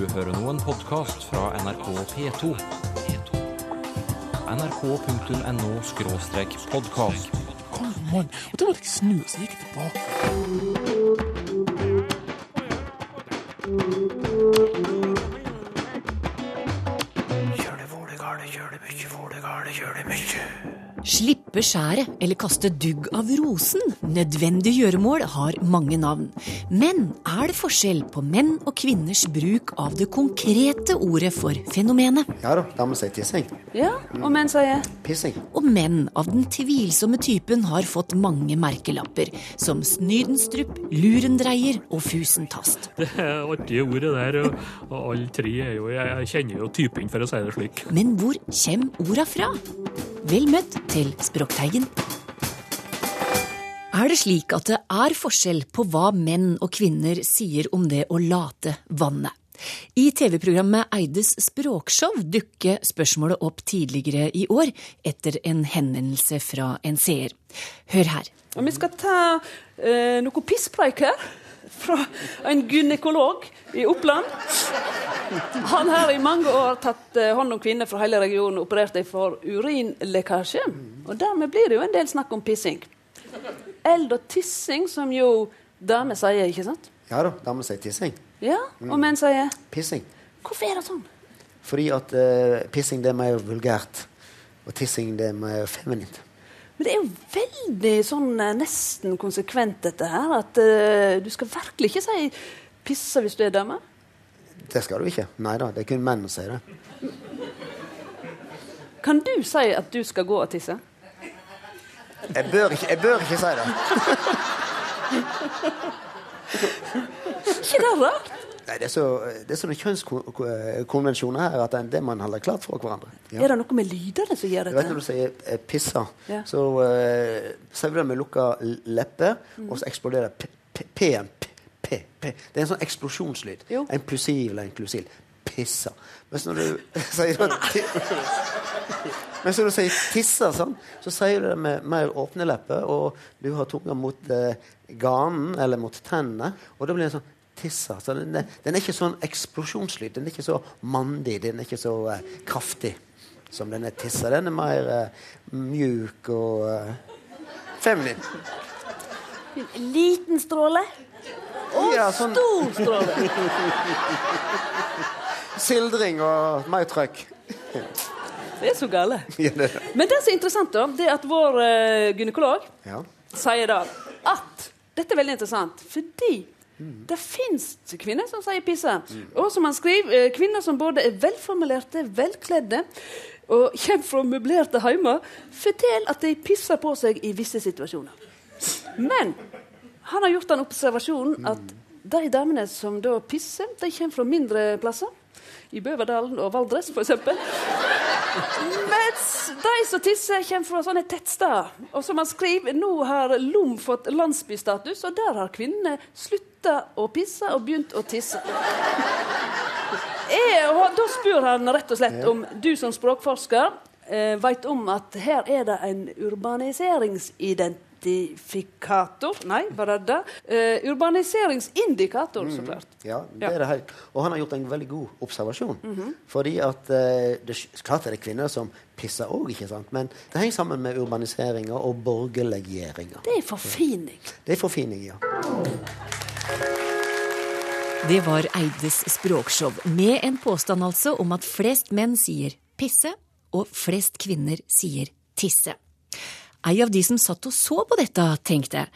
du hører nå en podkast fra NRK P2. nrk.no-podkast. Kom, an! Og da måtte jeg snu, så gikk jeg tilbake. Slippe skjæret eller kaste dugg av rosen, nødvendig gjøremål, har mange navn. Men er det forskjell på menn og kvinners bruk av det konkrete ordet for fenomenet? Ja da, damer sier tissing. Ja, og menn sier Pissing. Og menn av den tvilsomme typen har fått mange merkelapper, som Snydenstrup, Lurendreier og Fusentast. Det er artige ordet der, og, og alle tre er jo Jeg, jeg kjenner jo typen, for å si det slik. Men hvor kommer orda fra? Vel møtt til Språkteigen. Er det slik at det er forskjell på hva menn og kvinner sier om det å late vannet? I TV-programmet Eides språkshow dukker spørsmålet opp tidligere i år, etter en henvendelse fra en seer. Hør her. Vi skal ta eh, noe pisspreik her. Fra en gynekolog i Oppland. Han har i mange år tatt eh, hånd om kvinner fra hele regionen og operert dem for urinlekkasje. Og dermed blir det jo en del snakk om pissing. Eld og tissing, som jo damer sier, ikke sant? Ja da, damer sier tissing. Ja, og menn sier Pissing. Hvorfor er det sånn? Fordi at uh, pissing det er mer vulgært. Og tissing det er mer feminint. Men det er jo veldig sånn eh, nesten konsekvent, dette her. At uh, du skal virkelig ikke si 'pisse' hvis du er dame. Det skal du ikke. Nei da, det er kun menn som sier det. Kan du si at du skal gå og tisse? Jeg bør ikke, jeg bør ikke si det. ikke det rart? Nei, det er, så, det er sånne kjønnskonvensjoner her at det er det man holder klart for hverandre. Ja. Er det noe med lydene som gjør Du vet du når du sier eh, 'pissa', Ja. så uh, sier du det med lukka leppe, mm. og så eksploderer p- p- p-en. Det er en sånn eksplosjonslyd. Jo. En plusiv eller en klusil. Pissa. Mens når du sier sånn Mens når du sier tisser, sånn, så sier du det med mer åpne lepper, og du har tunga mot eh, ganen eller mot tennene, og da blir det sånn tisser. Så den, den er ikke sånn eksplosjonslyd. Den er ikke så mandig. Den er ikke så eh, kraftig som denne tissa. Den er mer eh, mjuk og eh, feminin. En liten stråle og Ja, sånn- stor stråle. Sildring og mer trøkk. Det er så gale. Men det som er interessant, da, det er at vår uh, gynekolog Ja. sier da at Dette er veldig interessant, fordi det fins kvinner som sier pisse. Og som han skriver, eh, kvinner som både er velformulerte, velkledde og kommer fra møblerte heimer, forteller at de pisser på seg i visse situasjoner. Men han har gjort den observasjonen at de damene som da pisser, de kommer fra mindre plasser. I Bøverdalen og Valdres, f.eks. Mens de som tisser, kommer fra sånne tettsteder. Og som han skriver, nå har Lom fått landsbystatus, og der har kvinnene slutta å pisse og begynt å tisse. Er, og da spør han rett og slett om du som språkforsker eh, veit om at her er det en urbaniseringsidentifikator Nei, var det det? Eh, urbaniseringsindikator, så klart. Ja, det er det helt. Og han har gjort en veldig god observasjon. Fordi at eh, det, Klart er det kvinner som pisser òg, ikke sant? men det henger sammen med urbaniseringa og borgerliggjøringa. Det er forfining. Det er forfining, ja. Det var Eides språkshow, med en påstand altså om at flest menn sier pisse, og flest kvinner sier tisse. Ei av de som satt og så på dette, tenkte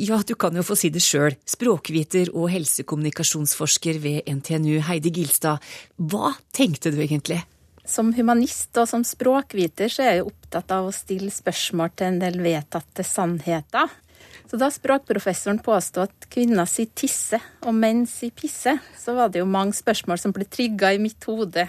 ja, du kan jo få si det sjøl, språkviter og helsekommunikasjonsforsker ved NTNU Heidi Gilstad. Hva tenkte du egentlig? Som humanist og som språkviter så er jeg opptatt av å stille spørsmål til en del vedtatte sannheter. Så da språkprofessoren påstod at kvinner sier tisse og menn sier pisse, så var det jo mange spørsmål som ble trigga i mitt hode.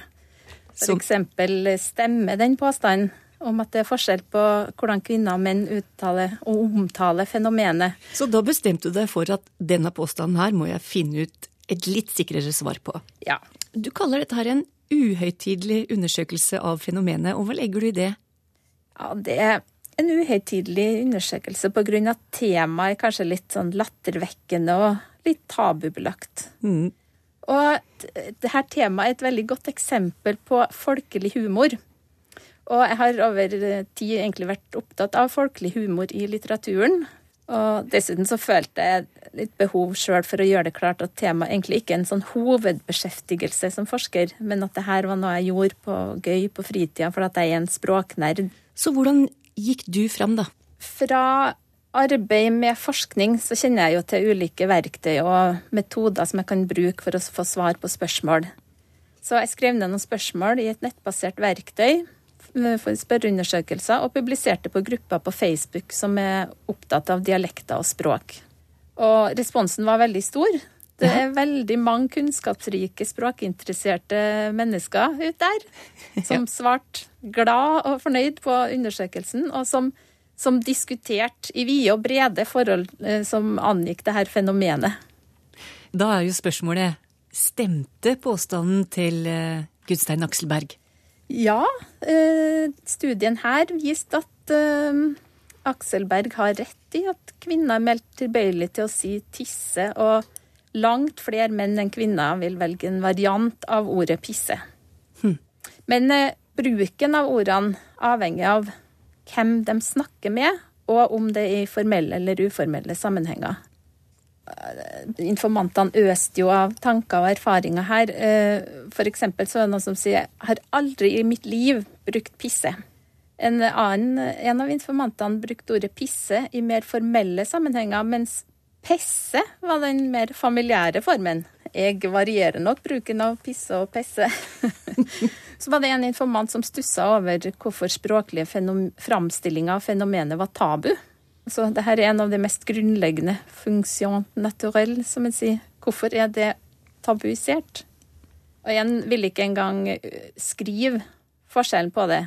For eksempel, stemmer den påstanden om at det er forskjell på hvordan kvinner og menn uttaler og omtaler fenomenet? Så da bestemte du deg for at denne påstanden her må jeg finne ut et litt sikrere svar på. Ja. Du kaller dette her en uhøytidelig undersøkelse av fenomenet, og hva legger du i det? Ja, det er en uhøytidelig undersøkelse på grunn av at temaet er kanskje litt sånn lattervekkende og litt tabubelagt. Mm. Og dette temaet er et veldig godt eksempel på folkelig humor. Og jeg har over tid egentlig vært opptatt av folkelig humor i litteraturen. Og dessuten så følte jeg litt behov sjøl for å gjøre det klart at temaet egentlig ikke er en sånn hovedbeskjeftigelse som forsker, men at det her var noe jeg gjorde på gøy på fritida for at jeg er en språknerd. Så hvordan gikk du fram, da? Fra arbeid med forskning så kjenner jeg jo til ulike verktøy og metoder som jeg kan bruke for å få svar på spørsmål. Så jeg skrev ned noen spørsmål i et nettbasert verktøy for spørreundersøkelser og publiserte på grupper på Facebook som er opptatt av dialekter og språk. Og responsen var veldig stor. Det er veldig mange kunnskapsrike, språkinteresserte mennesker ute der som svarte glad og fornøyd på undersøkelsen, og som, som diskuterte i vide og brede forhold eh, som angikk det her fenomenet. Da er jo spørsmålet stemte påstanden til eh, Gudstein Akselberg? Ja, eh, studien her viste at eh, Akselberg har rett i at kvinner er meldt tilbøyelig til å si tisse, og langt flere menn enn kvinner vil velge en variant av ordet pisse. Hm. Men eh, bruken av ordene avhenger av hvem de snakker med, og om det er i formelle eller uformelle sammenhenger. Informantene øste jo av tanker og erfaringer her. For eksempel så er det noen som sier 'har aldri i mitt liv brukt pisse'. En, annen, en av informantene brukte ordet pisse i mer formelle sammenhenger, mens pesse var den mer familiære formen. Jeg varierer nok bruken av pisse og pesse. Så var det en informant som stussa over hvorfor språklige framstillinger av fenomenet var tabu. Så det her er en av de mest grunnleggende funksjon naturelle, som en sier. Hvorfor er det tabuisert? Og igjen vil ikke engang skrive forskjellen på det.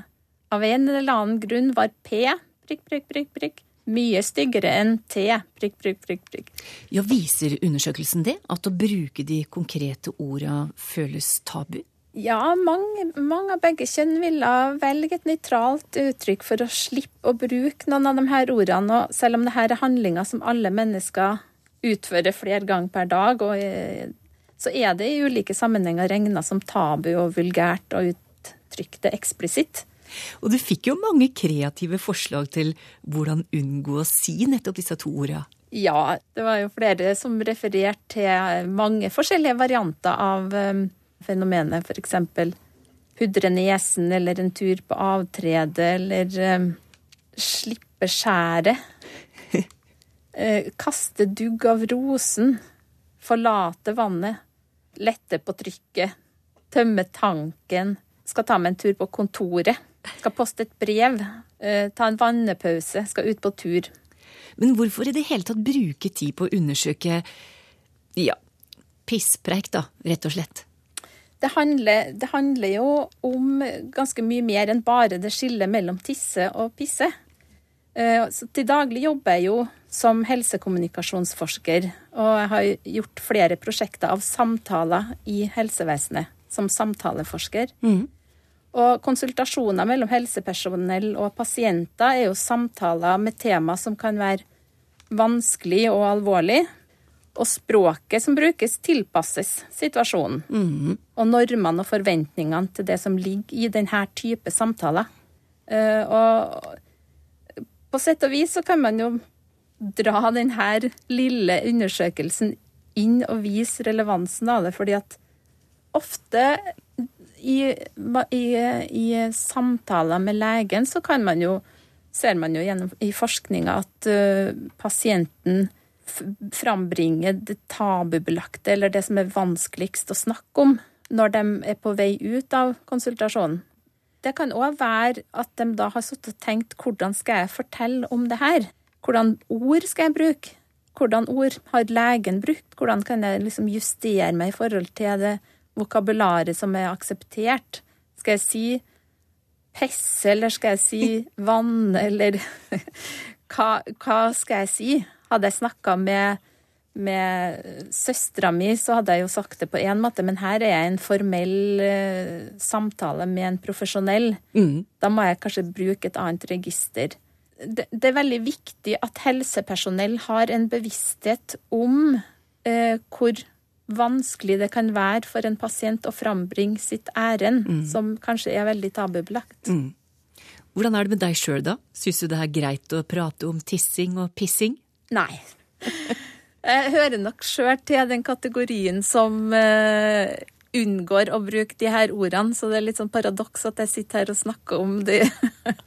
Av en eller annen grunn var P prikk, prikk, prikk, prikk mye styggere enn T prikk, prikk, prikk, prikk. Ja, Viser undersøkelsen det? At å bruke de konkrete orda føles tabu? Ja, mange, mange, av begge kjønn ville velge et nøytralt uttrykk for å slippe å bruke noen av de her ordene. Og selv om dette er handlinger som alle mennesker utfører flere ganger per dag, og, så er det i ulike sammenhenger regna som tabu og vulgært å uttrykke det eksplisitt. Og du fikk jo mange kreative forslag til hvordan unngå å si nettopp disse to ordene. Ja, det var jo flere som refererte til mange forskjellige varianter av um, fenomenet. F.eks. pudre nesen, eller en tur på avtrede, eller um, slippe skjæret. uh, kaste dugg av rosen. Forlate vannet. Lette på trykket. Tømme tanken. Skal ta meg en tur på kontoret. Skal poste et brev. Uh, ta en vannepause. Skal ut på tur. Men hvorfor i det hele tatt bruke tid på å undersøke ja, pisspreik, da, rett og slett? Det handler, det handler, jo om ganske mye mer enn bare det skillet mellom tisse og pisse. Så til daglig jobber jeg jo som helsekommunikasjonsforsker, og jeg har gjort flere prosjekter av samtaler i helsevesenet som samtaleforsker. Mm. Og konsultasjoner mellom helsepersonell og pasienter er jo samtaler med tema som kan være vanskelig og alvorlig. Og språket som brukes, tilpasses situasjonen. Mm. Og normene og forventningene til det som ligger i denne type samtaler. Og på sett og vis så kan man jo dra denne lille undersøkelsen inn og vise relevansen av det, fordi at ofte i, i, i samtaler med legen så kan man jo, ser man jo gjennom i forskninga at uh, pasienten frambringer det tabubelagte, eller det som er vanskeligst å snakke om, når de er på vei ut av konsultasjonen. Det kan òg være at de da har sittet og tenkt hvordan skal jeg fortelle om det her? Hvordan ord skal jeg bruke? Hvordan ord har legen brukt? Hvordan kan jeg liksom justere meg i forhold til det vokabularet som er akseptert? Skal jeg si pesse, eller skal jeg si vann, eller hva, hva skal jeg si? Hadde jeg snakka med, med søstera mi, så hadde jeg jo sagt det på én måte, men her er jeg en formell uh, samtale med en profesjonell. Mm. Da må jeg kanskje bruke et annet register. Det, det, er veldig viktig at helsepersonell har en bevissthet om eh, hvor vanskelig det kan være for en pasient å frambringe sitt ærend, som kanskje er veldig tabubelagt. Hvordan er det med deg sjøl, da? Syns du det er greit å prate om tissing og pissing? Nei. Jeg hører nok sjøl til den kategorien som eh, unngår å bruke de her ordene, så det er litt sånn paradoks at jeg sitter her og snakker om det,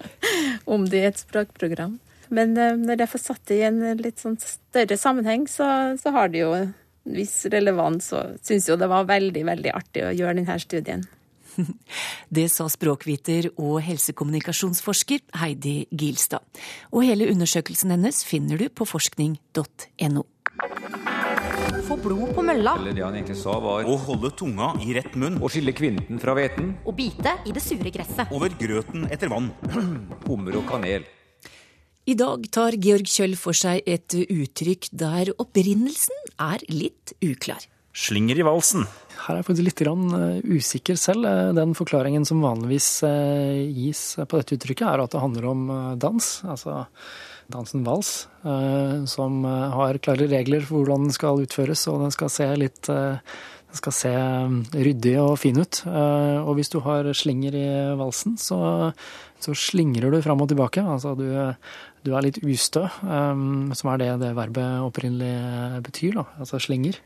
om det i et språkprogram. Men eh, når jeg får satt det i en litt sånn større sammenheng, så, så har det jo en viss relevans, og syns jo det var veldig, veldig artig å gjøre denne studien. Det sa språkviter og helsekommunikasjonsforsker Heidi Gilstad. Og hele undersøkelsen hennes finner du på forskning.no. Få blod på mølla Eller det han egentlig sa var Å holde tunga i rett munn å skille kvinten fra hveten, Å bite i det sure gresset. over grøten etter vann. hummer og kanel. I dag tar Georg Kjøll for seg et uttrykk der opprinnelsen er litt uklar. Slinger i valsen. Her er jeg faktisk litt grann, eh, usikker selv. Eh, Den forklaringen som vanligvis eh, gis på dette uttrykket, er at det handler om dans. Altså dansen vals, som har klare regler for hvordan den skal utføres, og den skal se litt den skal se mm, ryddig og fin ut. Og hvis du har slinger i valsen, så, så slingrer du fram og tilbake. Altså du, du er litt ustø, um, som er det det verbet opprinnelig betyr, da. Altså slinger.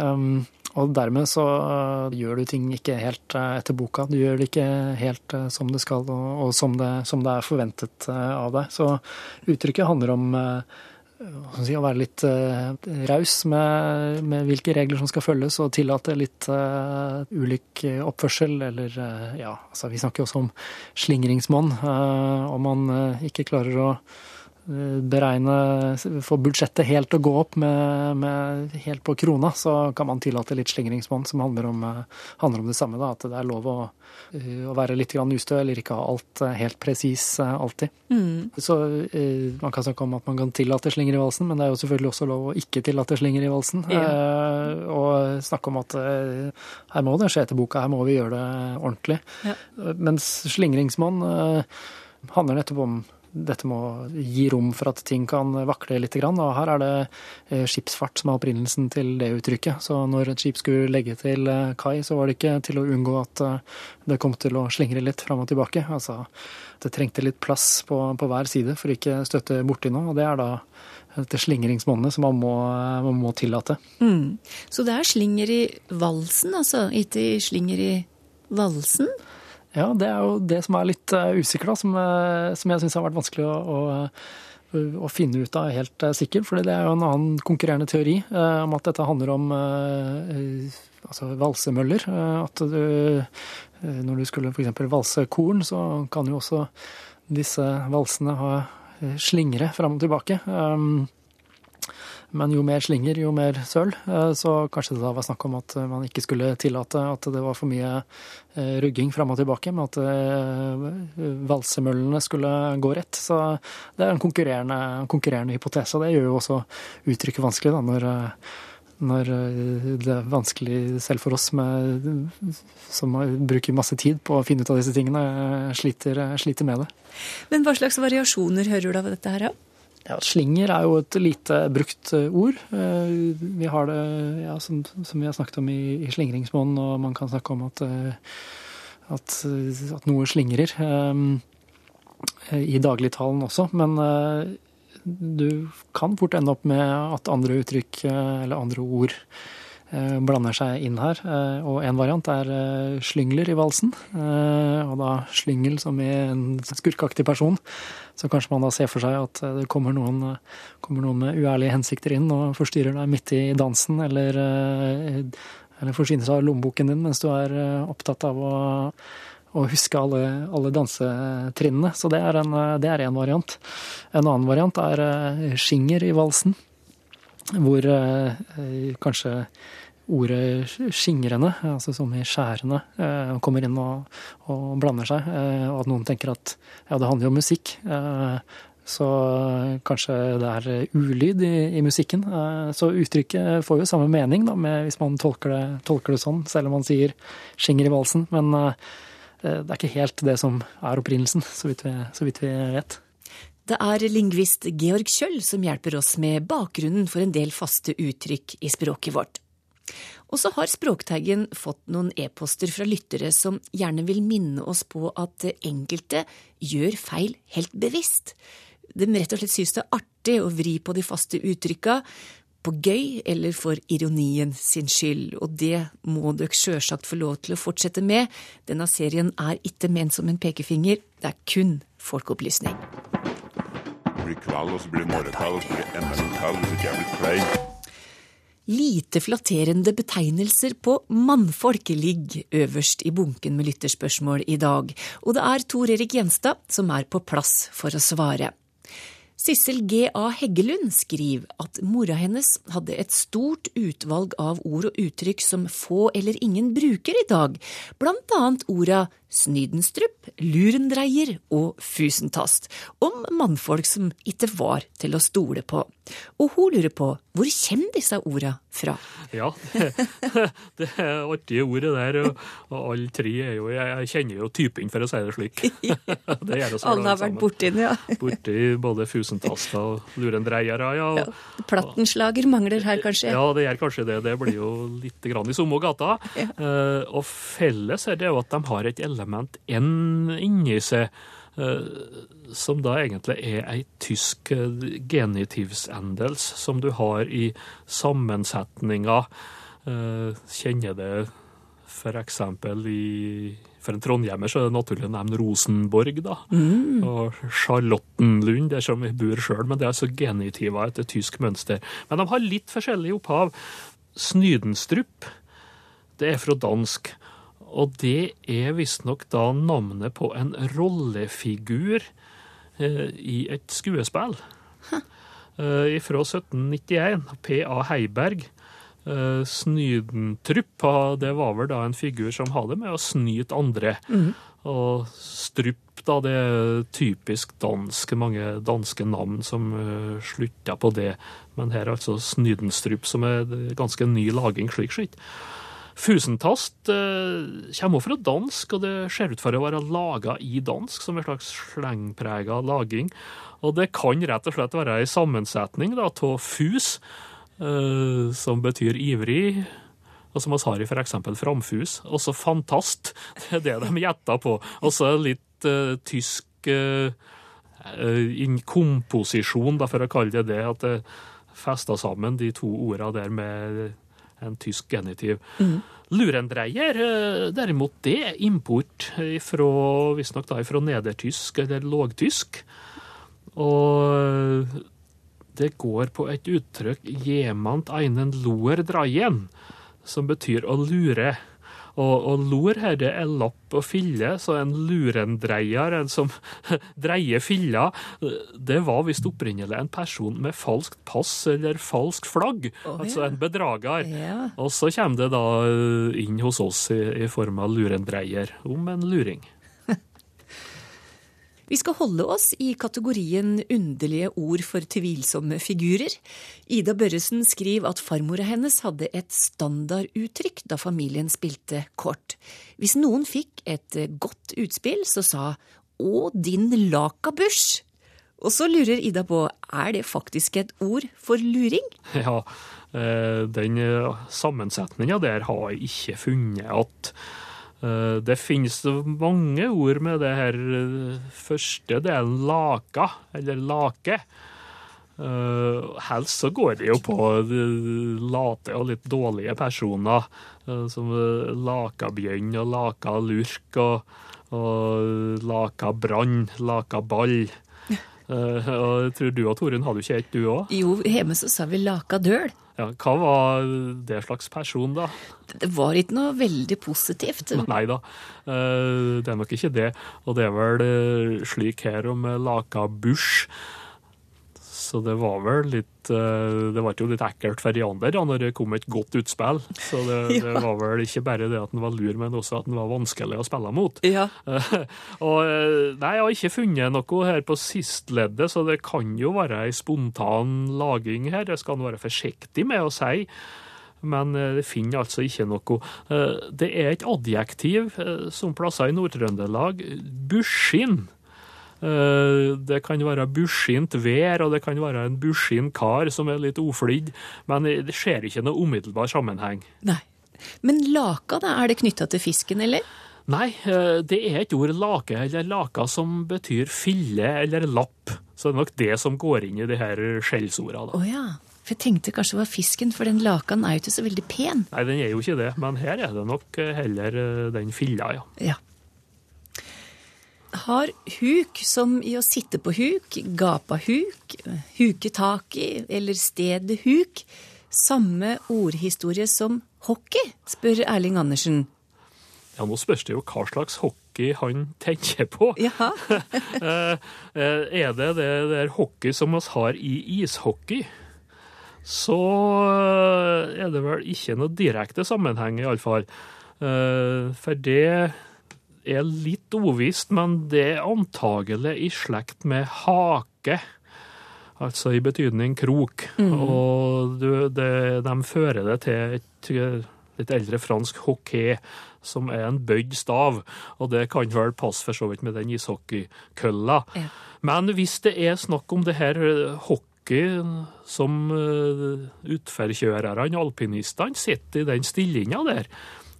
Um, og dermed så uh, gjør du ting ikke helt uh, etter boka. Du gjør det ikke helt uh, som det skal, og, og som, det, som det er forventet av deg. Så uttrykket handler om jeg si, å være litt uh, raus med, med hvilke regler som skal følges, og tillate litt uh, ulik oppførsel, eller uh, ja, altså vi snakker også om slingringsmonn. om man ikke klarer å beregne, få budsjettet helt å gå opp med, med helt på krona, så kan man tillate litt slingringsmonn som handler om, eh, handler om det samme. Da, at det er lov å, eh, å være litt ustø, eller ikke ha alt eh, helt presis alltid. Så eh, Man kan snakke om at man kan tillate slinger i valsen, men det er jo selvfølgelig også lov å ikke tillate slinger i valsen. Eh, og snakke om at eh, her må det skje etter boka, her må vi gjøre det ordentlig. Ja. Mens slingringsmonn eh, handler nettopp om dette må gi rom for at ting kan vakle litt. Og her er det eh, skipsfart som er opprinnelsen til det uttrykket. Så når et skip skulle legge til eh, kai, så var det ikke til å unngå at eh, det kom til å slingre litt fram og tilbake. Altså det trengte litt plass på, på hver side for ikke støtte borti noe. Og det er da dette slingringsmonnet som man må, man må tillate. Mm. Så det er slinger i valsen, altså, ikke slinger i valsen? Ja, det er jo det som er litt uh, usikkert, som, uh, som jeg syns har vært vanskelig å, å, å, finne ut av helt uh, sikkert. For det er jo en annen konkurrerende teori om at dette handler om altså valsemøller. at du, når du skulle f.eks. valse korn, så kan jo også disse valsene ha slingre fram og tilbake. Men jo mer slinger, jo mer søl. Så kanskje det da var snakk om at man ikke skulle tillate at det var for mye rugging fram og tilbake, men at valsemøllene skulle gå rett. Så det er en konkurrerende, konkurrerende hypotese. Det gjør jo også uttrykket vanskelig, da, når, når det er vanskelig selv for oss med, som bruker masse tid på å finne ut av disse tingene, sliter, sliter med det. Men hva slags variasjoner hører du av dette her? Ja? Ja, Slinger er jo et lite brukt ord. Vi har det ja, som, som, vi har snakket om i, i slingringsmånen, og man kan snakke om at, at, at noe slingrer i dagligtalen også. Men du kan fort ende opp med at andre uttrykk eller andre ord blander seg inn her. Uh, og en variant er slyngler i valsen. Og da slyngel som i en skurkaktig person. Så kanskje man da ser for seg at det kommer noen, kommer noen med uærlige hensikter inn og forstyrrer deg midt i dansen, eller, eller forsyner seg av lommeboken din mens du er opptatt av å, å huske alle, alle dansetrinnene. Så det er en variant. En annen variant er skinger i valsen, hvor kanskje ordet skingrende, altså som i skjærende, kommer inn og, og, blander seg. Og at noen tenker at ja, det handler jo om musikk. Så kanskje det er ulyd i, i musikken. Så uttrykket får jo samme mening da, hvis man tolker det, tolker det, sånn, selv om man sier skinger i valsen. Men det er ikke helt det som er opprinnelsen, så vidt vi, så vidt vi vet. Det er lingvist Georg Kjøll som hjelper oss med bakgrunnen for en del faste uttrykk i språket vårt. Og så har Språkteigen fått noen e-poster fra lyttere som gjerne vil minne oss på at enkelte gjør feil helt bevisst. De rett og slett synes det er artig å vri på de faste uttrykka, på gøy eller for ironien sin skyld, og det må dere sjølsagt få lov til å fortsette med. Denne serien er ikke ment som en pekefinger, det er kun folkeopplysning. Det blir kveld, og så blir det morgenkveld, og så blir det enda en kveld hvis ikke jeg blir klein. Lite flatterende betegnelser på mannfolk ligger øverst i bunken med lytterspørsmål i dag, og det er Tor Erik Gjenstad som er på plass for å svare. Sissel G.A. Heggelund skriver at mora hennes hadde et stort utvalg av ord og uttrykk som få eller ingen bruker i dag, blant annet orda snydenstrup, lurendreier og fusentast, om mannfolk som ikke var til å stole på. Og hun lurer på hvor kommer disse orda fra? Ja, det, det er artige ordet der, og, og alle tre er jo Jeg, jeg kjenner jo typen, for å si det slik. Det gjør oss Alle har vært borti den, ja. Borti både fusentaster og lurendreiere, ja. ja. Plattenslager mangler her, kanskje? Ja, det gjør kanskje det. Det blir jo litt grann i samme gata. Eh, og felles er det jo at de har et element N inni seg, eh, som da egentlig er ei tysk eh, genitivsendels som du har i sammensetninga. Eh, kjenner det eksempel i for en trondhjemmer så er det naturlig å nevne Rosenborg, da. Og Charlottenlund, der som vi bor sjøl, men det er altså genitiver etter tysk mønster. Men de har litt forskjellig opphav. Snydenstrup, det er fra dansk. Og det er visstnok da navnet på en rollefigur eh, i et skuespill. Eh, fra 1791. P.A. Heiberg. Eh, Snydentrupp, det var vel da en figur som hadde med å snyte andre. Og strupp, da, det er typisk dansk, mange danske navn som uh, slutta på det. Men her er altså Snydenstrup, som er ganske ny laging, slik sett. Fusentast eh, kommer fra dansk, og det ser ut for å være laga i dansk, som en slags slengprega laging. Og det kan rett og slett være en sammensetning av fus, eh, som betyr ivrig, og som vi har i f.eks. framfus. og så fantast, det er det de gjetter på. Og så litt eh, tysk eh, eh, komposisjon, for å kalle det det, at det festa sammen de to orda der med en tysk genitiv. Lurendreier, eh, derimot, det er import fra, visstnok da, fra nedertysk eller lågtysk. Og det går på et uttrykk 'jemand einen loer dreien', som betyr å lure. Og, og lor her det er lapp og fille, så en lurendreier, en som dreier filla, det var visst opprinnelig en person med falskt pass eller falskt flagg, oh, altså ja. en bedrager. Ja. Og så kommer det da eh, inn hos oss i, i form av lurendreier, om en luring. Vi skal holde oss i kategorien underlige ord for tvilsomme figurer. Ida Børresen skriver at farmora hennes hadde et standarduttrykk da familien spilte kort. Hvis noen fikk et godt utspill, så sa å, din lakabush. Og så lurer Ida på, er det faktisk et ord for luring? Ja, eh, den sammensetninga der har jeg ikke funnet at eh, det finnes mange ord med det her eh, første delen laka, eller lake. Eh, helst så går det jo på eh, late og litt dårlige personer, eh, som eh, lakabjørn og lakalurk og, og lakabrann, lakaball. Eh, og jeg tror du og Torunn hadde jo ikke et, du òg? Jo, hjemme så sa vi lakadøl. Ja, hva var det slags person, da? Det var ikke noe veldig positivt. Nei da, eh, det er nok ikke det. Og det er vel eh, slik her om eh, Laka Bush. Så det var vel litt eh, Det var jo litt ekkelt for de andre når det kom et godt utspill. Så det, det var vel ikke bare det at den var lur, men også at den var vanskelig å spille mot. Ja. Og eh, nei, jeg har ikke funnet noe her på sistleddet, så det kan jo være ei spontan laging her. Jeg skal være forsiktig med å si. Men eh, det finner altså ikke noe. Det er et adjektiv som plasser i Nord-Trøndelag. Buskin. Eh, Det kan være buskint vær, og det kan være en buskint kar som er litt oflidd, men det skjer ikke noe umiddelbar sammenheng. Nei. Men laka, da? Er det knytta til fisken, eller? Nei, eh, det er et ord lake eller laka som betyr fille eller lapp. Så det er nok det som går inn i de her skjellsorda. Å ja. For jeg tenkte kanskje det var fisken, for den lakaen er jo ikke så veldig pen. Nei, den er jo ikke det, men her er det nok eh, heller den filla, ja. Ja. Har huk, som i å sitte på huk, gapa huk, huke tak i eller stedet huk, samme ordhistorie som hockey, spør Erling Andersen. Ja, nå spørs det jo hva slags hockey han tenker på. Jaha. Eh, eh, Er det det der hockey som vi har i ishockey, så eh, er det vel ikke noe direkte sammenheng, iallfall. For det er litt uvisst, men det er antagelig i slekt med hake. Altså i betydning krok. Og du, det, de fører det til et eh, litt eldre fransk hockey, som er en bøyd stav. Og det kan vel passe for så vidt med den ishockeykølla. Ja. Men hvis det er snakk om det her eh, hockey som uh, utforkjørerne, alpinistene, sitter i den stillinga der,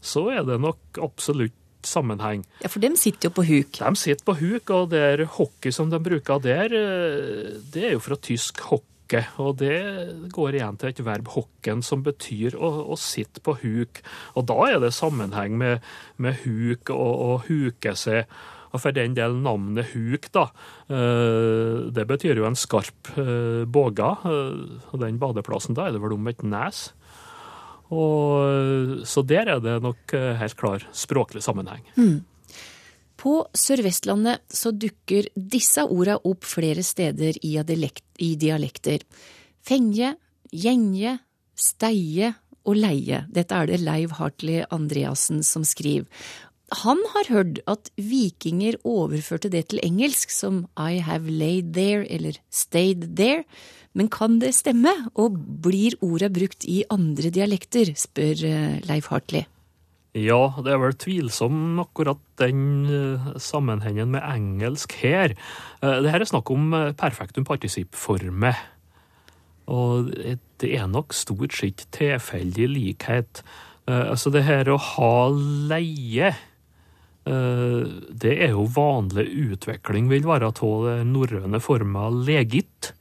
så er det nok absolutt sammenheng. Ja, for de sitter jo på huk. De sitter på huk, og det er hockey som de bruker der, eh, det er jo fra tysk hokke. Og det går igjen til et verb hocken, som betyr å, å sitte på huk. Og da er det sammenheng med, med huk og, og huke seg. Og for den del navnet huk, da, eh, det betyr jo en skarp båge. eh, Og den badeplassen, da er det vel om et nes. Og, så der er det nok eh, helt klar språklig sammenheng. På Sør-Vestlandet så dukker disse orda opp flere steder i dialekt, i dialekter. Fenje, gjenje, steie og leie. Dette er det Leiv Hartley Andreassen som skriver. Han har hørt at vikinger overførte det til engelsk som I have laid there eller stayed there. Men kan det stemme, og blir orda brukt i andre dialekter, spør Leif Hartley. Ja, det er vel tvilsom akkurat den eh, sammenhengen med engelsk her. Eh, Det her er snakk om eh, perfektum particip-former. Og det er nok stort sett tilfeldig likhet. Eh, Altså det her å ha leie, eh, det er jo vanlig utvikling, vil være av den norrøne forma legit.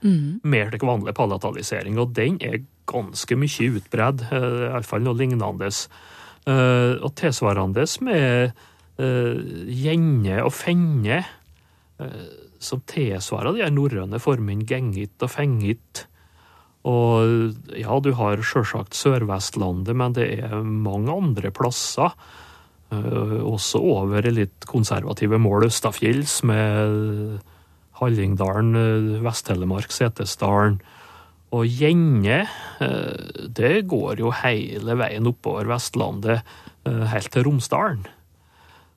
Mer til vanlig palatalisering, og den er ganske mye utbredd, eh, iallfall noe lignende. Eh, og tilsvarende med gjenge gjenne og fenge, eh, som tilsvarer de norrøne formene gengit og fengit. Og ja, du har sjølsagt Sør-Vestlandet, men det er mange andre plasser. Eh, også over i litt konservative mål østafjells, med Hallingdalen, eh, Vest-Telemark, Setesdalen. Og Gjenne, eh, det går jo hele veien oppover Vestlandet, helt til Romsdalen.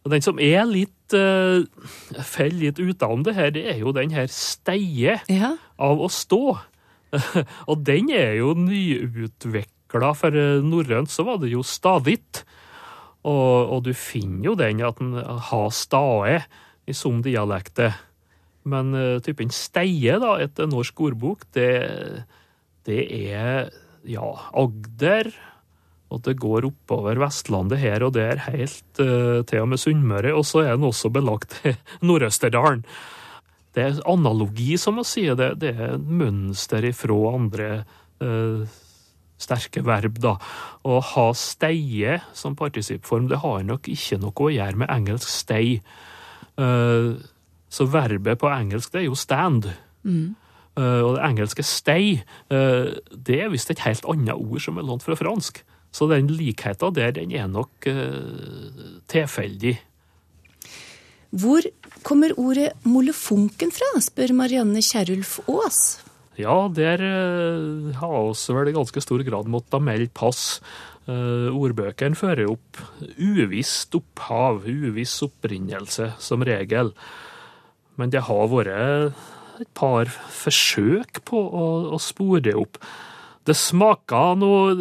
Og den som er litt faller litt utenom det her, det er jo den her steie Ja, av å stå. og den er jo nyutvikla, for norrønt så var det jo stadigt. Og, og du finner jo den at den har stae i som dialekter. Men uh, typen steie, da, etter norsk ordbok, det, det er ja, Agder. Og det går oppover Vestlandet her og der, helt uh, til og med Sunnmøre. Og så er den også belagt Nord-Østerdalen. Det er analogi, som å si. Det, det er mønster ifra andre eh, sterke verb, da. Å ha steie som partisipform, det har nok ikke noe å gjøre med engelsk stay. Eh, så verbet på engelsk, det er jo stand. Eh, og det engelske stay, eh, det er visst et helt annet ord som er lånt fra fransk. Så den likheten der, den er nok tilfeldig. Hvor kommer ordet molefonken fra, spør Marianne Kjerulf Aas. Ja, der eh, har vi vel i ganske stor grad måttet melde pass. Uh, ordbøkene fører opp uvisst opphav, uviss opprinnelse, som regel. Men det har vært et par forsøk på å, å spore opp. Det smaker noe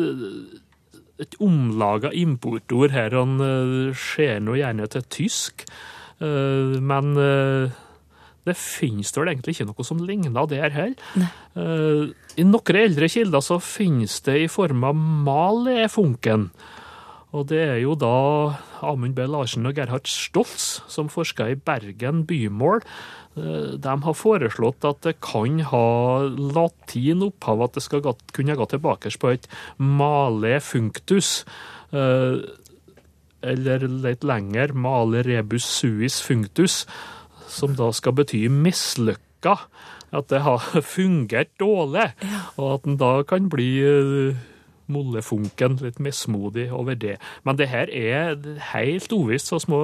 et omlaga importord her. Han eh, ser nå gjerne til tysk, uh, men eh, Det finnes vel egentlig ikke noe som ligner der heller. Uh, I noen eldre kilder så finnes det i form av malefunken. Og det er jo da Amund B. Larsen og Gerhard Stoltz som forsker i Bergen bymål. Eh, De har foreslått at det kan ha latin opphav, at det skal kunne gå tilbake på et male functus. eh, Eller litt lenger, male rebus suis functus, som da skal bety mislykka. At det har fungert dårlig, og at den da kan bli eh, mollefunken, litt mismodig over det. Men det her er helt uvisst, så vi må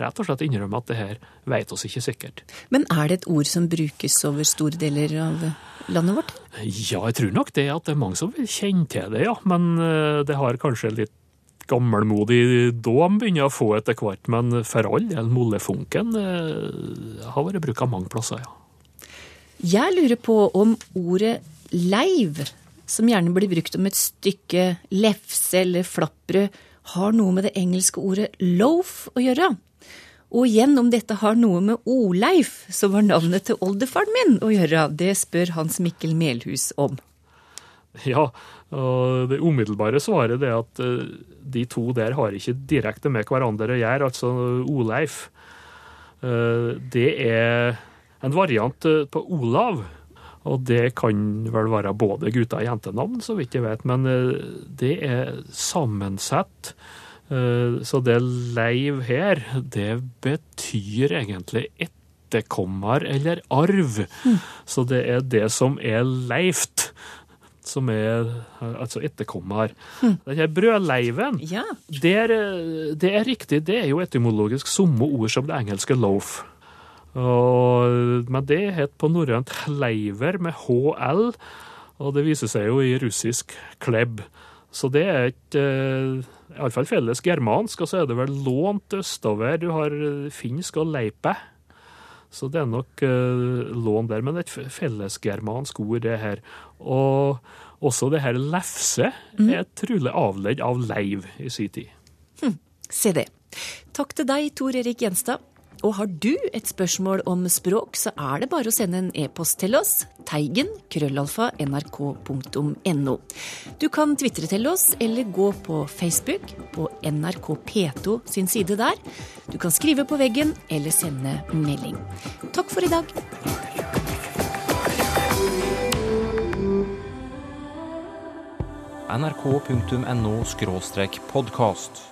rett og slett innrømme at det her vet oss ikke sikkert. Men er det et ord som brukes over store deler av landet vårt? Ja, jeg tror nok det at det er mange som vil kjenne til det, ja. Men eh, det har kanskje litt gammelmodig dåm begynner å få etter hvert. Men for all del, mollefunken eh, har vært brukt mange plasser, ja. Jeg lurer på om ordet leiv, som gjerne blir brukt om et stykke lefse eller flappbrød, har noe med det engelske ordet loaf å gjøre. Og igjen om dette har noe med Oleif, som var navnet til oldefaren min, å gjøre. Det spør Hans Mikkel Melhus om. Ja, og det umiddelbare svaret er at eh, de to der har ikke direkte med hverandre å gjøre, altså Oleif. eh, Det er en variant eh, på Olav, og det kan vel være både gutta- og jentenavn, så vidt jeg vet, men det er sammensett. Så det leiv her, det betyr egentlig etterkommer eller arv. Så det er det som er leivt, som er altså etterkommer. Den her brødleiven, Ja. det er, det er riktig, det er jo etymologisk samme ord som det engelske loaf. Og, men det het på norrønt leiver med HL, og det viser seg jo i russisk klebb. Så det er ikke eh, iallfall felles germansk, og så er det vel lånt østover. Du har eh, finsk og leipe. Så det er nok eh, lån der, men et fellesgermansk ord, det her. Og også det her lefse er trolig avledd av leiv i sin tid. Se det. Takk til deg, Tor Erik Gjenstad. Og har du et spørsmål om språk, så er det bare å sende en e-post til oss. Teigen, krøllalfa, nrk.no. Du kan tvitre til oss, eller gå på Facebook, på NRK P2 sin side der. Du kan skrive på veggen, eller sende melding. Takk for i dag. nrk.no podkast.